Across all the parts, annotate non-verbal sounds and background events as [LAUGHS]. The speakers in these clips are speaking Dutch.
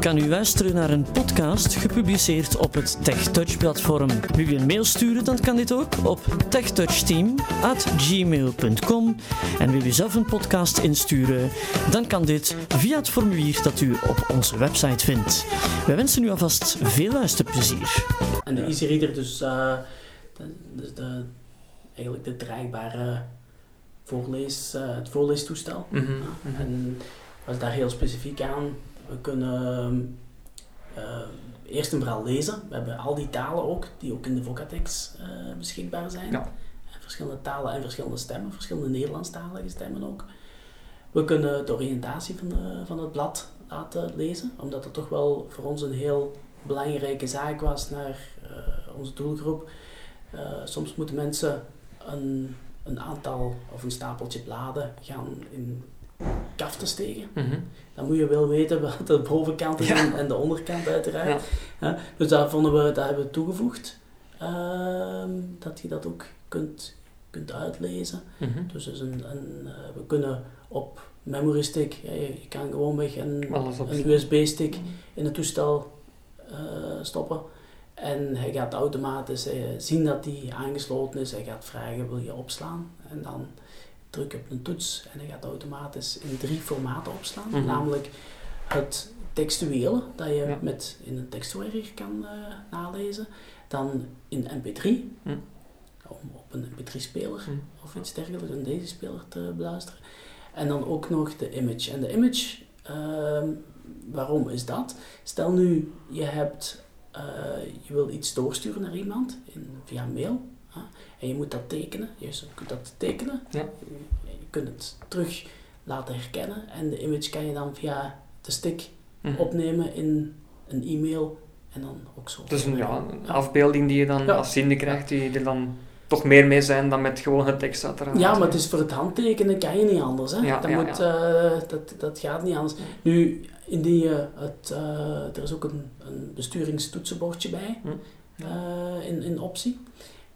kan u luisteren naar een podcast gepubliceerd op het TechTouch-platform. Wil je een mail sturen, dan kan dit ook op techtouchteam.gmail.com. En wil u zelf een podcast insturen, dan kan dit via het formulier dat u op onze website vindt. Wij wensen u alvast veel luisterplezier. En de Easy Reader, dus, uh, de, de, de, eigenlijk de draagbare voorlees, uh, het voorleestoestel. Mm -hmm. En was daar heel specifiek aan. We kunnen uh, eerst en vooral lezen. We hebben al die talen ook, die ook in de Vocatex beschikbaar zijn. Ja. En verschillende talen en verschillende stemmen, verschillende Nederlandstalige stemmen ook. We kunnen de oriëntatie van, de, van het blad laten lezen, omdat het toch wel voor ons een heel belangrijke zaak was naar uh, onze doelgroep. Uh, soms moeten mensen een, een aantal of een stapeltje bladen gaan in kaften steken. Mm -hmm. Dan moet je wel weten wat de bovenkant is Ja. en, en de onderkant uiteraard. Ja. Dus daar, vonden we, daar hebben we toegevoegd. ehm, dat je dat ook kunt, kunt uitlezen. Mhm. Dus, een, een, uh, we kunnen op memory stick, ja, je, je kan gewoonweg een, Alles op. een USB-stick in het toestel uh, stoppen. En hij gaat automatisch uh, zien dat die aangesloten is. Hij gaat vragen, wil je opslaan? En dan druk op een toets en hij gaat automatisch in drie formaten opslaan. Mhm. Namelijk het textuele, dat je Ja. met in een tekstwerker kan uh, nalezen. Dan in mp3, Mhm. om op een mp3-speler Mhm. of iets dergelijks, een deze-speler te beluisteren. En dan ook nog de image. En de image, uh, waarom is dat? Stel nu, je hebt, uh, je wil iets doorsturen naar iemand in, via mail. En je moet dat tekenen. Je kunt dat tekenen. Ja. Je, je kunt het terug laten herkennen. En de image kan je dan via de stick Mhm. opnemen in een e-mail. En dan ook zo. Dus een, ja, een afbeelding die je dan Ja. als ziende krijgt, die er dan toch meer mee zijn dan met gewone tekst uiteraard. Ja, maar het is voor het handtekenen kan je niet anders. Hè? Ja, dat, moet, uh, dat, dat gaat niet anders. Nu, indien je het, uh, er is ook een, een besturingstoetsenbordje bij, hm. uh, in, in optie.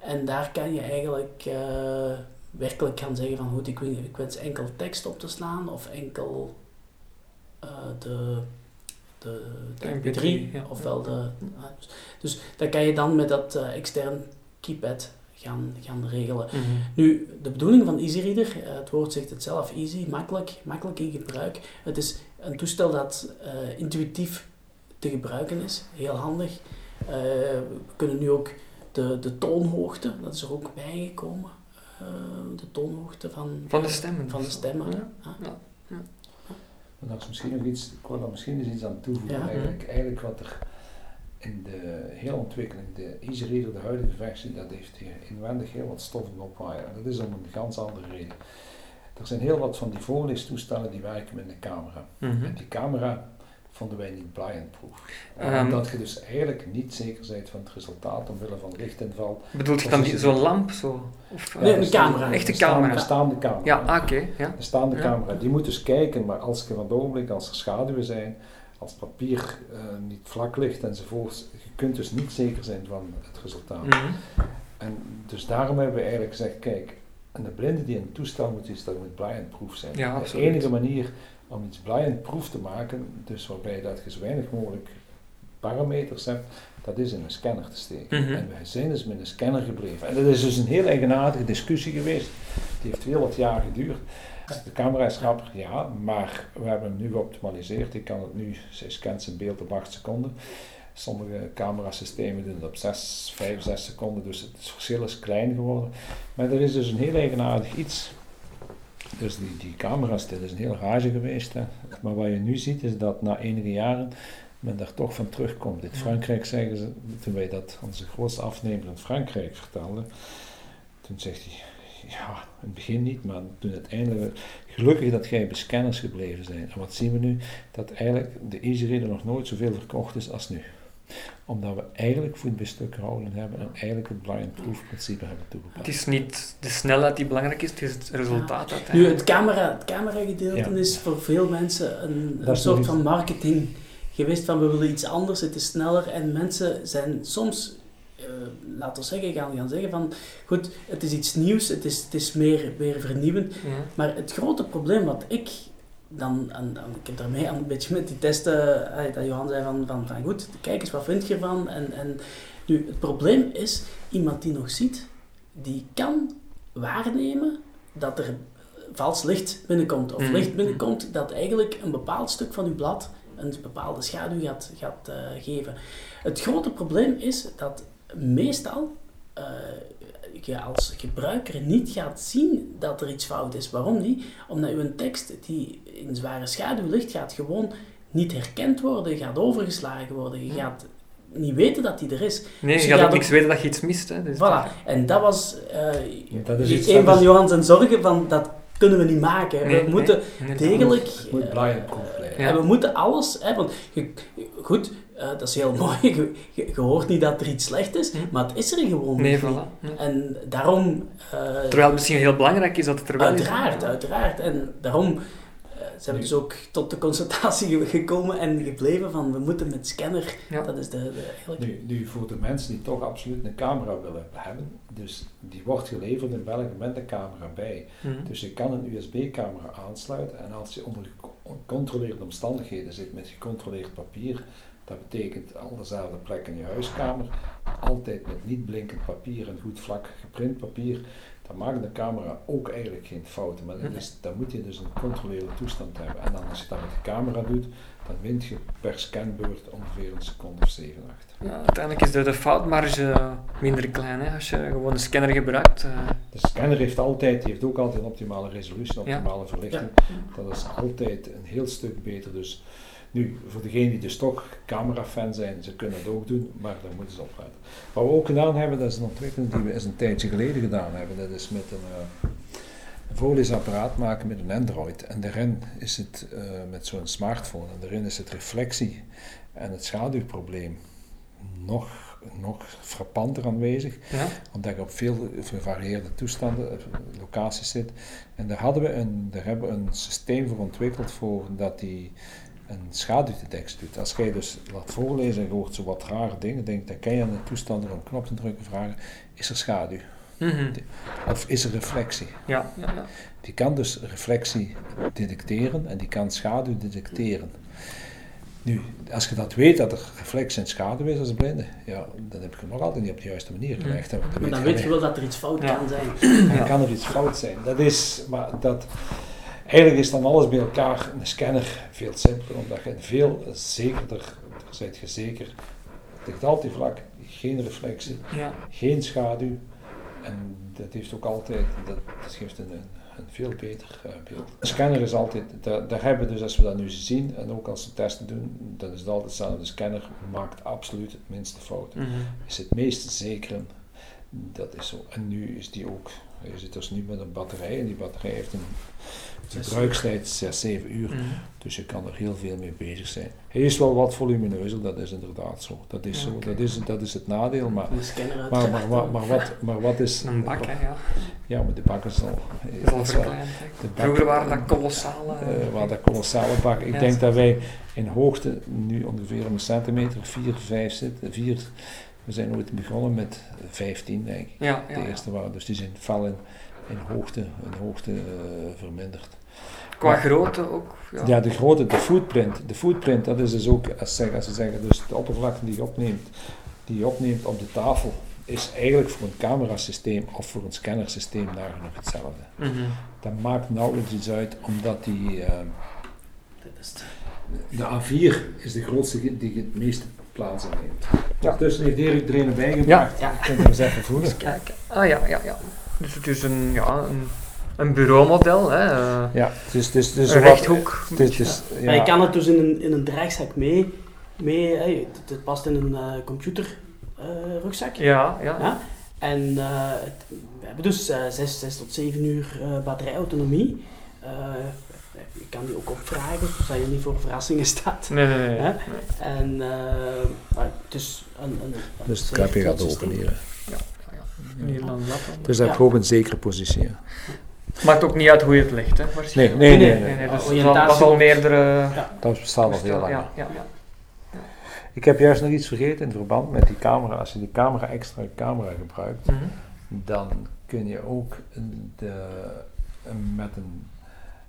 En daar kan je eigenlijk werkelijk gaan zeggen van goed, ik, ik wens enkel tekst op te slaan of enkel de, de, de MP3, MP3 ja. ofwel de... dus, dus dat kan je dan met dat extern keypad gaan, gaan regelen. Mm -hmm. Nu, de bedoeling van EasyReader, uh, het woord zegt het zelf, easy, makkelijk, makkelijk in gebruik. Het is een toestel dat uh, intuïtief te gebruiken is, heel handig. Uh, we kunnen nu ook de, de toonhoogte, dat is er ook bijgekomen, de toonhoogte van, van de stemmen. Van de stemmen. Ja. Ja. Ja. Dat is misschien nog iets, ik wil daar misschien eens iets aan toevoegen. Ja. Eigenlijk, eigenlijk wat er in de hele ontwikkeling, de EasyReader, de huidige versie, dat heeft hier inwendig heel wat stof in opwaaien. Dat is om een ganz andere reden. Er zijn heel wat van die voorleestoestellen die werken met een camera. Mm -hmm. En die camera vonden wij niet blind-proof. Um, Omdat je dus eigenlijk niet zeker bent van het resultaat omwille van lichtinval. Bedoelt je dan zo'n lamp? Zo? Of, nee, een camera. Echte camera. Een staande camera. Ja, oké. Okay, ja. Een staande ja. camera. Die moet dus kijken, maar als je van het ogenblik, als er schaduwen zijn, als papier uh, niet vlak ligt enzovoort, je kunt dus niet zeker zijn van het resultaat. Mm -hmm. En dus daarom hebben we eigenlijk gezegd, kijk, een blinde die een toestel moet is, dat moet blind-proof zijn. Ja, de enige manier om iets blind-proof te maken, dus waarbij dat je zo weinig mogelijk parameters hebt, dat is in een scanner te steken. Mm -hmm. En wij zijn dus met een scanner gebleven. En dat is dus een heel eigenaardige discussie geweest. Die heeft heel wat jaar geduurd. De camera is grappig, ja, maar we hebben hem nu geoptimaliseerd. Ik kan het nu, zij scant zijn beeld op 8 seconden. Sommige camerasystemen doen het op 6, 5, 6 seconden, dus het verschil is klein geworden. Maar er is dus een heel eigenaardig iets. Dus die, die camera's, dit is een heel rage geweest. Maar wat je nu ziet is dat na enige jaren men daar toch van terugkomt. In Frankrijk zeggen ze, toen wij dat onze grootste afnemer in Frankrijk vertelden, toen zegt hij, ja, in het begin niet, maar toen uiteindelijk, gelukkig dat jij bij scanners gebleven zijn. En wat zien we nu? Dat eigenlijk de EasyReader nog nooit zoveel verkocht is als nu. Omdat we eigenlijk voet bij stuk gehouden hebben en eigenlijk het blind-proof principe hebben toegepast. Het is niet de snelheid die belangrijk is, het is het resultaat ja. Nu, het camera, het camera gedeelte Ja. is voor veel mensen een, een Dat is soort van marketing geweest van we willen iets anders, het is sneller en mensen zijn soms, uh, laten we zeggen, gaan, gaan zeggen van goed, het is iets nieuws, het is, het is meer, meer vernieuwend, Ja. maar het grote probleem wat ik dan, en, en ik heb daarmee een beetje met die testen, eh, dat Johan zei van, van, van goed, kijk eens, wat vind je ervan? En, en nu, het probleem is, iemand die nog ziet, die kan waarnemen dat er vals licht binnenkomt. Of Mhm. licht binnenkomt dat eigenlijk een bepaald stuk van uw blad een bepaalde schaduw gaat, gaat eh, geven. Het grote probleem is dat meestal je als gebruiker niet gaat zien dat er iets fout is. Waarom niet? Omdat uw tekst die in zware schaduw ligt, gaat gewoon niet herkend worden, gaat overgeslagen worden. Je gaat niet weten dat die er is. Nee, Dus je gaat ook niks weten dat je iets mist. Hè. Dus Voilà. En dat was eh, Dat is iets- een dat van is- Johan zijn zorgen, van dat kunnen we niet maken. Nee, we nee, moeten degelijk... Het moet eh, blijven. En we moeten alles... Hè, want je- goed, eh, dat is heel [LAUGHS] mooi. Je, je, je hoort niet dat er iets slecht is, Hm. maar het is er gewoon Nee, niet. voilà. Nee. En daarom... eh, Terwijl het misschien heel belangrijk is dat het er wel Uiteraard, is. uiteraard. En daarom ze hebben dus ook tot de constatatie ge- gekomen en gebleven van we moeten met scanner, Ja. dat is de, de eigenlijk... Nu, nu voor de mensen die toch absoluut een camera willen hebben, dus die wordt geleverd in België met een camera bij. Mhm. Dus je kan een USB-camera aansluiten en als je onder gecon- gecontroleerde omstandigheden zit met gecontroleerd papier, dat betekent al dezelfde plek in je huiskamer, altijd met niet blinkend papier en goed vlak geprint papier, dan maakt de camera ook eigenlijk geen fouten. Maar dat Mhm. is, dan moet je dus een gecontroleerde toestand hebben. En dan als je dat met de camera doet, dan wint je per scanbeurt ongeveer een seconde of 7, 8. Ja, uiteindelijk is de, de foutmarge minder klein hè, als je gewoon een scanner gebruikt. eh. De scanner heeft altijd, die heeft ook altijd een optimale resolutie, een Ja. optimale verlichting. Dat is altijd een heel stuk beter. Dus nu, voor degenen die dus toch camerafan zijn, ze kunnen het ook doen, maar daar moeten ze op letten. Wat we ook gedaan hebben, dat is een ontwikkeling die we eens een tijdje geleden gedaan hebben. Dat is met een, eh, een maken met een Android. En daarin is het eh, met zo'n smartphone, en daarin is het reflectie en het schaduwprobleem nog, nog frappanter aanwezig ja? omdat je op veel gevarieerde toestanden, eh, locaties zit. En daar, hadden we een, daar hebben we een systeem voor ontwikkeld voor dat die een schaduwdetectie doet. Als jij dus laat voorlezen en je hoort zo wat rare dingen, denk, dan kan je aan de toestanden om een knop te drukken vragen, is er schaduw? Mhm. Of is er reflectie? ja, ja, ja. Die kan dus reflectie detecteren en die kan schaduw detecteren. Nu, als je dat weet, dat er reflectie en schaduw is als blinde, ja, dan heb je hem nog altijd niet op de juiste manier gelegd. hè, want Maar dan je weet je wel dat er iets fout Ja. kan zijn. Dan kan er iets fout zijn. Dat is, maar dat, eigenlijk is dan alles bij elkaar een scanner veel simpeler, omdat je veel zekerder, zeker, het ligt altijd vlak, geen reflectie, ja. geen schaduw. En dat heeft ook altijd, dat, dat geeft een, veel beter eh, beeld. Een scanner is altijd, daar, daar hebben we dus als we dat nu zien en ook als we testen doen, dan is het altijd hetzelfde. De scanner maakt absoluut het minste fout Mhm. is het meest zekere. Dat is zo. En nu is die ook, je zit dus nu met een batterij en die batterij heeft een gebruikstijd 6, 7 uur. Mhm. Dus je kan er heel veel mee bezig zijn. Hij is wel wat volumineuzer, dat is inderdaad zo. Dat is, Ja, zo. Dat is, dat is het nadeel, maar, maar, maar, maar, maar, wat, maar wat is... Een bak, hè, ja. Ja, maar de bak is al... is verkleind. Vroeger waren dat kolossale... waar dat kolossale bak. Ik Ja, denk dat wij in hoogte nu ongeveer een centimeter, 4, 5 zitten. 4, we zijn ooit begonnen met 15, denk ik. ja, ja, De eerste waren, dus die zijn fel in, hoogte, in hoogte eh, verminderd. Qua Maar- grootte ook. Ja. Ja. de grote, de footprint, de footprint, dat is dus ook, als ze, zeggen, als ze zeggen, dus de oppervlakte die je opneemt, die je opneemt op de tafel, is eigenlijk voor een camerasysteem of voor een scannersysteem nagenoeg hetzelfde. Mhm. Dat maakt nauwelijks iets uit, omdat die, het. de A4 is de grootste die het meeste plaats inneemt. Ondertussen heeft Erik er een bijgebracht. Ja. Je kunt hem eens even voelen. Eens kijken. Ah ja, ja, ja. Dus het is een, ja, een, een bureaumodel, hè. eh, Ja, het is, het is, het is een rechthoek. Het is, het is, ja. Je kan het dus in een, in een draagzak mee, mee hè, het, het past in een eh computerrugzak. Ja, ja. Ja. En eh, het- we hebben dus eh 6, 6 tot 7 uur eh, batterijautonomie. Kan die ook opvragen, zodat je niet voor verrassingen staat. Nee, nee, nee. Hè? En eh, het is een, een, een Dus het gaat open hier. Ja, ja. Hier dan dat dan. Dus dat Ja. heb je ook een zekere positie. ja. Maakt ook niet uit hoe je het legt, hè. waarschijnlijk. Nee, nee, nee. Nee, nee, dus dat op- meerdere... Dat bestaat al heel lang. Ja, ja, ja. Ik heb juist nog iets vergeten in verband met die camera. Als je die camera extra camera gebruikt, Mhm. dan kun je ook de, met een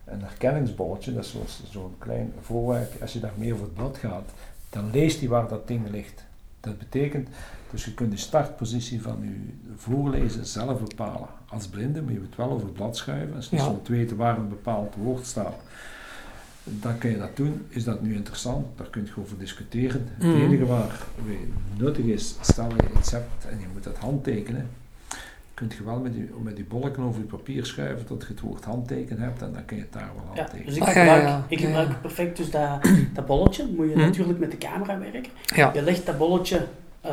een herkenningsbordje, dat is zo'n klein voorwerp. Als je daarmee over het blad gaat, dan leest hij waar dat ding ligt. Dat betekent, dus je kunt de startpositie van je voorlezen zelf bepalen. Als blinde moet je het wel over het blad schuiven. Als je Ja. te weten waar een bepaald woord staat, dan kun je dat doen. Is dat nu interessant? Daar kun je over discussiëren. Mhm. Het enige waar nuttig is, stel je hebt en je moet dat handtekenen, kun je wel met die, met die bolken over je papier schuiven tot je het woord handteken hebt en dan kun je het daar wel Ja, handtekenen. dus ik Ah, ja, gebruik, ja, ja. ik Ja, gebruik ja. perfect dus dat, dat bolletje. Moet je Hm. natuurlijk met de camera werken. Ja. Je legt dat bolletje, eh,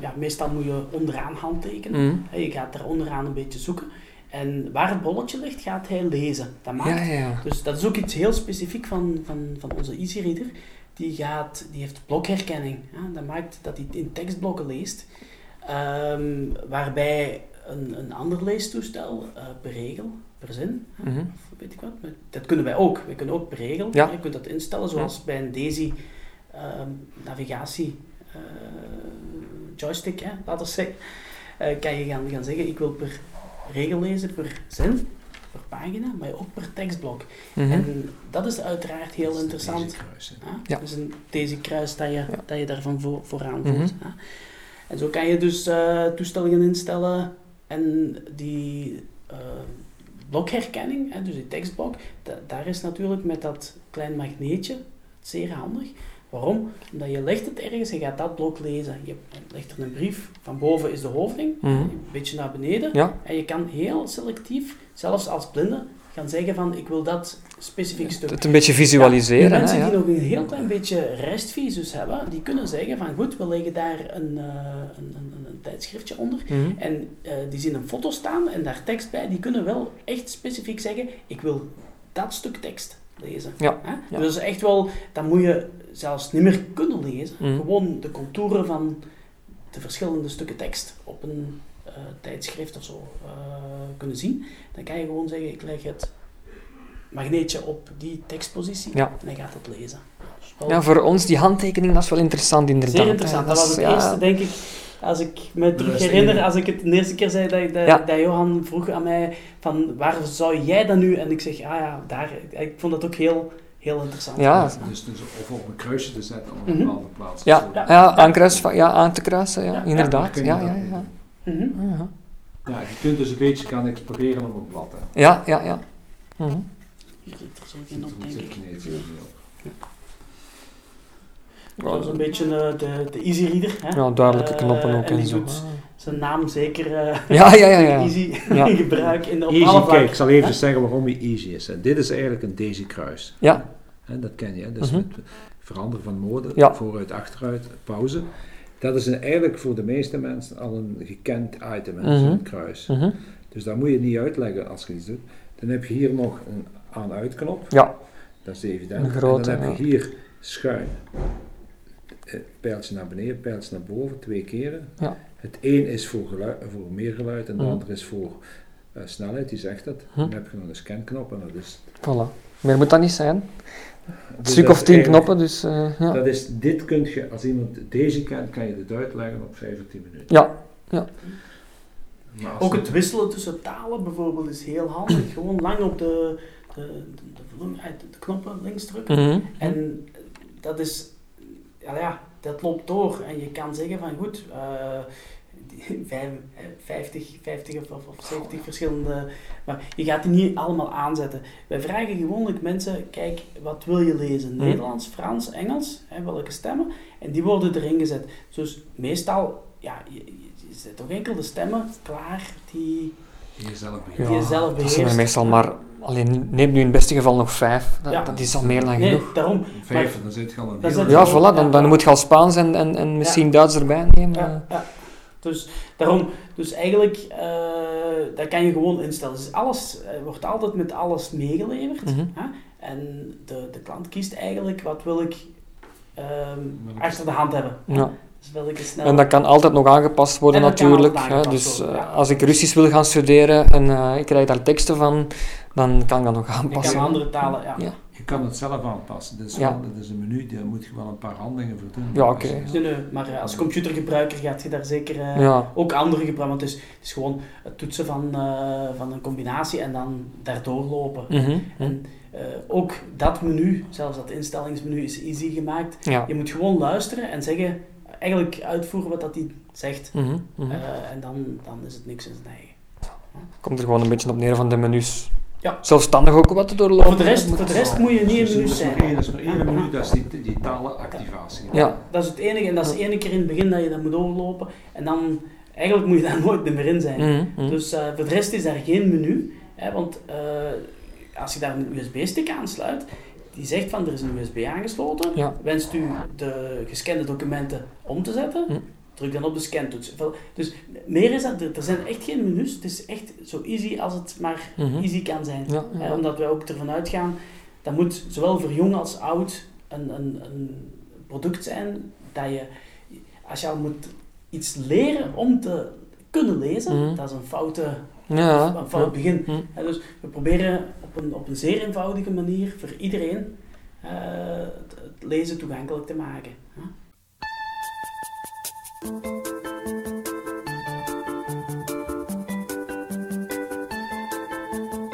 ja, meestal moet je onderaan handtekenen. Mhm. Hè, Je gaat daar onderaan een beetje zoeken. En waar het bolletje ligt, gaat hij lezen. Dat maakt Ja, ja, ja. Dus dat is ook iets heel specifiek van, van, van onze Easy Reader. Die, gaat, die heeft blokherkenning. Ja, dat maakt dat hij in tekstblokken leest. Ehm, waarbij een, een ander leestoestel eh, per regel, per zin, hè, Mhm. of weet ik wat. Dat kunnen wij ook. We kunnen ook per regel. Ja. Je kunt dat instellen zoals bij een Daisy ehm, navigatie eh, joystick, hè, laten we zeggen. Eh, kan je gaan, gaan zeggen, ik wil per regel lezen, per zin, per pagina, maar ook per tekstblok. Mhm. En dat is uiteraard heel Dat is de interessant. Daisy-kruis, hè. Ja? Ja. Dus een, deze kruis dat je, Ja. dat je daarvan voor, vooraan Mhm. voelt. En zo kan je dus eh, toestellingen instellen en die eh, blokherkenning, hè, dus die tekstblok, da- daar is natuurlijk met dat klein magneetje zeer handig. Waarom? Omdat je legt het ergens en gaat dat blok lezen. Je legt er een brief, van boven is de hoofding, Mhm. een beetje naar beneden. Ja. En je kan heel selectief, zelfs als blinde, gaan zeggen van ik wil dat specifiek stuk. Het een beetje Ja, visualiseren. hè, mensen ja. die nog een heel klein beetje restvisus hebben, die kunnen zeggen van goed, we leggen daar een, eh, een, een, tijdschriftje onder. Mhm. En eh, die zien een foto staan en daar tekst bij. Die kunnen wel echt specifiek zeggen, ik wil dat stuk tekst lezen. Ja, Hè? ja. Dus echt wel, dan moet je zelfs niet meer kunnen lezen. Mhm. Gewoon de contouren van de verschillende stukken tekst op een tijdschrift of zo eh, kunnen zien. Dan kan je gewoon zeggen, ik leg het magneetje op die tekstpositie Ja. en hij gaat het lezen. Dus wel Ja, voor ons die handtekening, dat is wel interessant inderdaad. Zeer interessant. Dat was het ja, eerste, denk ik, als ik me terug herinner, als ik het de eerste keer zei dat, dat, Ja. dat Johan vroeg aan mij van waar zou jij dan nu? En ik zeg, ah ja, daar. Ik vond dat ook heel, heel interessant. Ja. Dus, dus of op een kruisje te zetten op een Mhm. bepaalde plaats. Ja. Ja. ja, aankruis, ja, aan te kruisen, ja, Ja. inderdaad. Ja, dat ja, Mhm. Ja, Ja, je kunt dus een beetje gaan exploreren op een blad. Hè. ja, ja. ja. Mhm. Hier zit er zo geen op, denk ik. nee, het zit er niet op. Dat is een beetje eh, de, de easy reader. Hè? Ja, duidelijke Eh, knoppen ook en en die zo. doet zijn naam zeker eh, [LAUGHS] Ja, ja, ja. ja. [LAUGHS] easy Ja. in [LAUGHS] gebruik in, alle Easy, kijk, ik zal even zeggen waarom hij easy is. hè. Dit is eigenlijk een Daisy kruis. Ja. Hè, dat ken je, hè. dus Mhm. met veranderen van mode, Ja. vooruit, achteruit, pauze. Dat is een, eigenlijk voor de meeste mensen al een gekend item, hè, Mhm. kruis. Mhm. Dus dat moet je niet uitleggen als je iets doet. Dan heb je hier nog een aan-uitknop, Ja, dat is evident. Een grote, en dan heb je hier schuin. Eh, Pijltje naar beneden, pijltje naar boven, twee keren. Ja. Het een is voor, geluid, voor meer geluid en de Mhm. ander is voor eh, snelheid, die zegt. Mhm. Dan heb je nog een scanknop en dat is... voilà. Meer moet dat niet zijn. Een dus stuk of tien knoppen, dus eh, ja. Dat is, dit kun je, als iemand deze kent, kan je dit uitleggen op 5 of 10 minuten. Ja, als Ook het wisselen tussen talen bijvoorbeeld is heel handig. [CLEARS THROAT] Gewoon lang op de, de, de, de, volume- de knoppen links drukken. Mhm. En dat is, ja, ja, dat loopt door. En je kan zeggen van goed, eh, 50, 50 of, of, of 70 verschillende, maar je gaat die niet allemaal aanzetten. Wij vragen gewoonlijk mensen, kijk, wat wil je lezen? Mhm. Nederlands, Frans, Engels, hè, welke stemmen? En die worden erin gezet. Dus meestal, ja, je, zet toch enkel de stemmen klaar die, die je zelf die begint. je zelf dat zijn er beheerst. meestal maar... Alleen, neem nu in het beste geval nog vijf. Dat, Ja. dat is al meer dan Nee, genoeg. daarom. Vijf, dan zit je al een Ja, voilà, dan, dan ja. moet je al Spaans en, en, en misschien Duits erbij nemen. Ja, ja. Dus daarom, dus eigenlijk, eh dat kan je gewoon instellen. Dus alles eh, wordt altijd met alles meegeleverd. Mhm. hè? En de, de klant kiest eigenlijk wat wil ik ehm, achter de hand hebben. Ja. Dus welke snel. En dat kan altijd nog aangepast worden En dat kan natuurlijk. hè. Dus worden, eh, ja. als ik Russisch wil gaan studeren en eh, ik krijg daar teksten van, dan kan ik dat nog aanpassen. kan andere talen, ja. Ja. Je kan het zelf aanpassen. Dit is, Ja. wel, dit is een menu, daar moet je wel een paar handelingen voor doen. Ja, oké. Nee, nee, maar eh, als computergebruiker gaat je daar zeker eh, Ja. ook andere gebruiken. Want het is, het is gewoon het toetsen van, eh, van een combinatie en dan daardoor lopen. Mhm. En eh, ook dat menu, zelfs dat instellingsmenu, is easy gemaakt. Ja. Je moet gewoon luisteren en zeggen, eigenlijk uitvoeren wat dat hij zegt. Mhm, mhm. Eh, en dan, dan is het niks in zijn eigen. Komt er gewoon een beetje op neer van de menus. Ja. Zelfstandig ook wat te doorlopen. Voor de rest, Moet- voor de rest moet je niet in nog zijn. één- er is nog één menu, dat is die, die talenactivatie. Ja. Dat is het enige, en dat is de ene keer in het begin dat je dat moet overlopen. En dan, eigenlijk moet je daar [LAUGHS] nooit meer in zijn. Mhm, mhm. Dus eh, voor de rest is daar geen menu. Hè, want eh, als je daar een USB-stick aansluit, die zegt van er is een USB aangesloten. Ja. Wenst u de gescande documenten om te zetten? Hm. Druk dan op de scantoets. Dus meer is dat, er zijn echt geen menus. Het is echt zo easy als het maar Mhm. easy kan zijn. Ja, ja. omdat wij ook ervan uitgaan, dat moet zowel voor jong als oud een, een, een product zijn dat je, als je al moet iets leren om te kunnen lezen, Mhm. dat is een foute, Ja, een fout begin. Mhm. Hè, dus we proberen op een, op een zeer eenvoudige manier voor iedereen eh, het, het lezen toegankelijk te maken.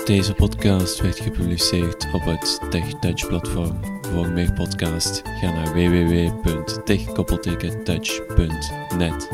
Deze podcast werd gepubliceerd op het TechTouch platform. Voor meer podcast ga naar www.tech-touch.net.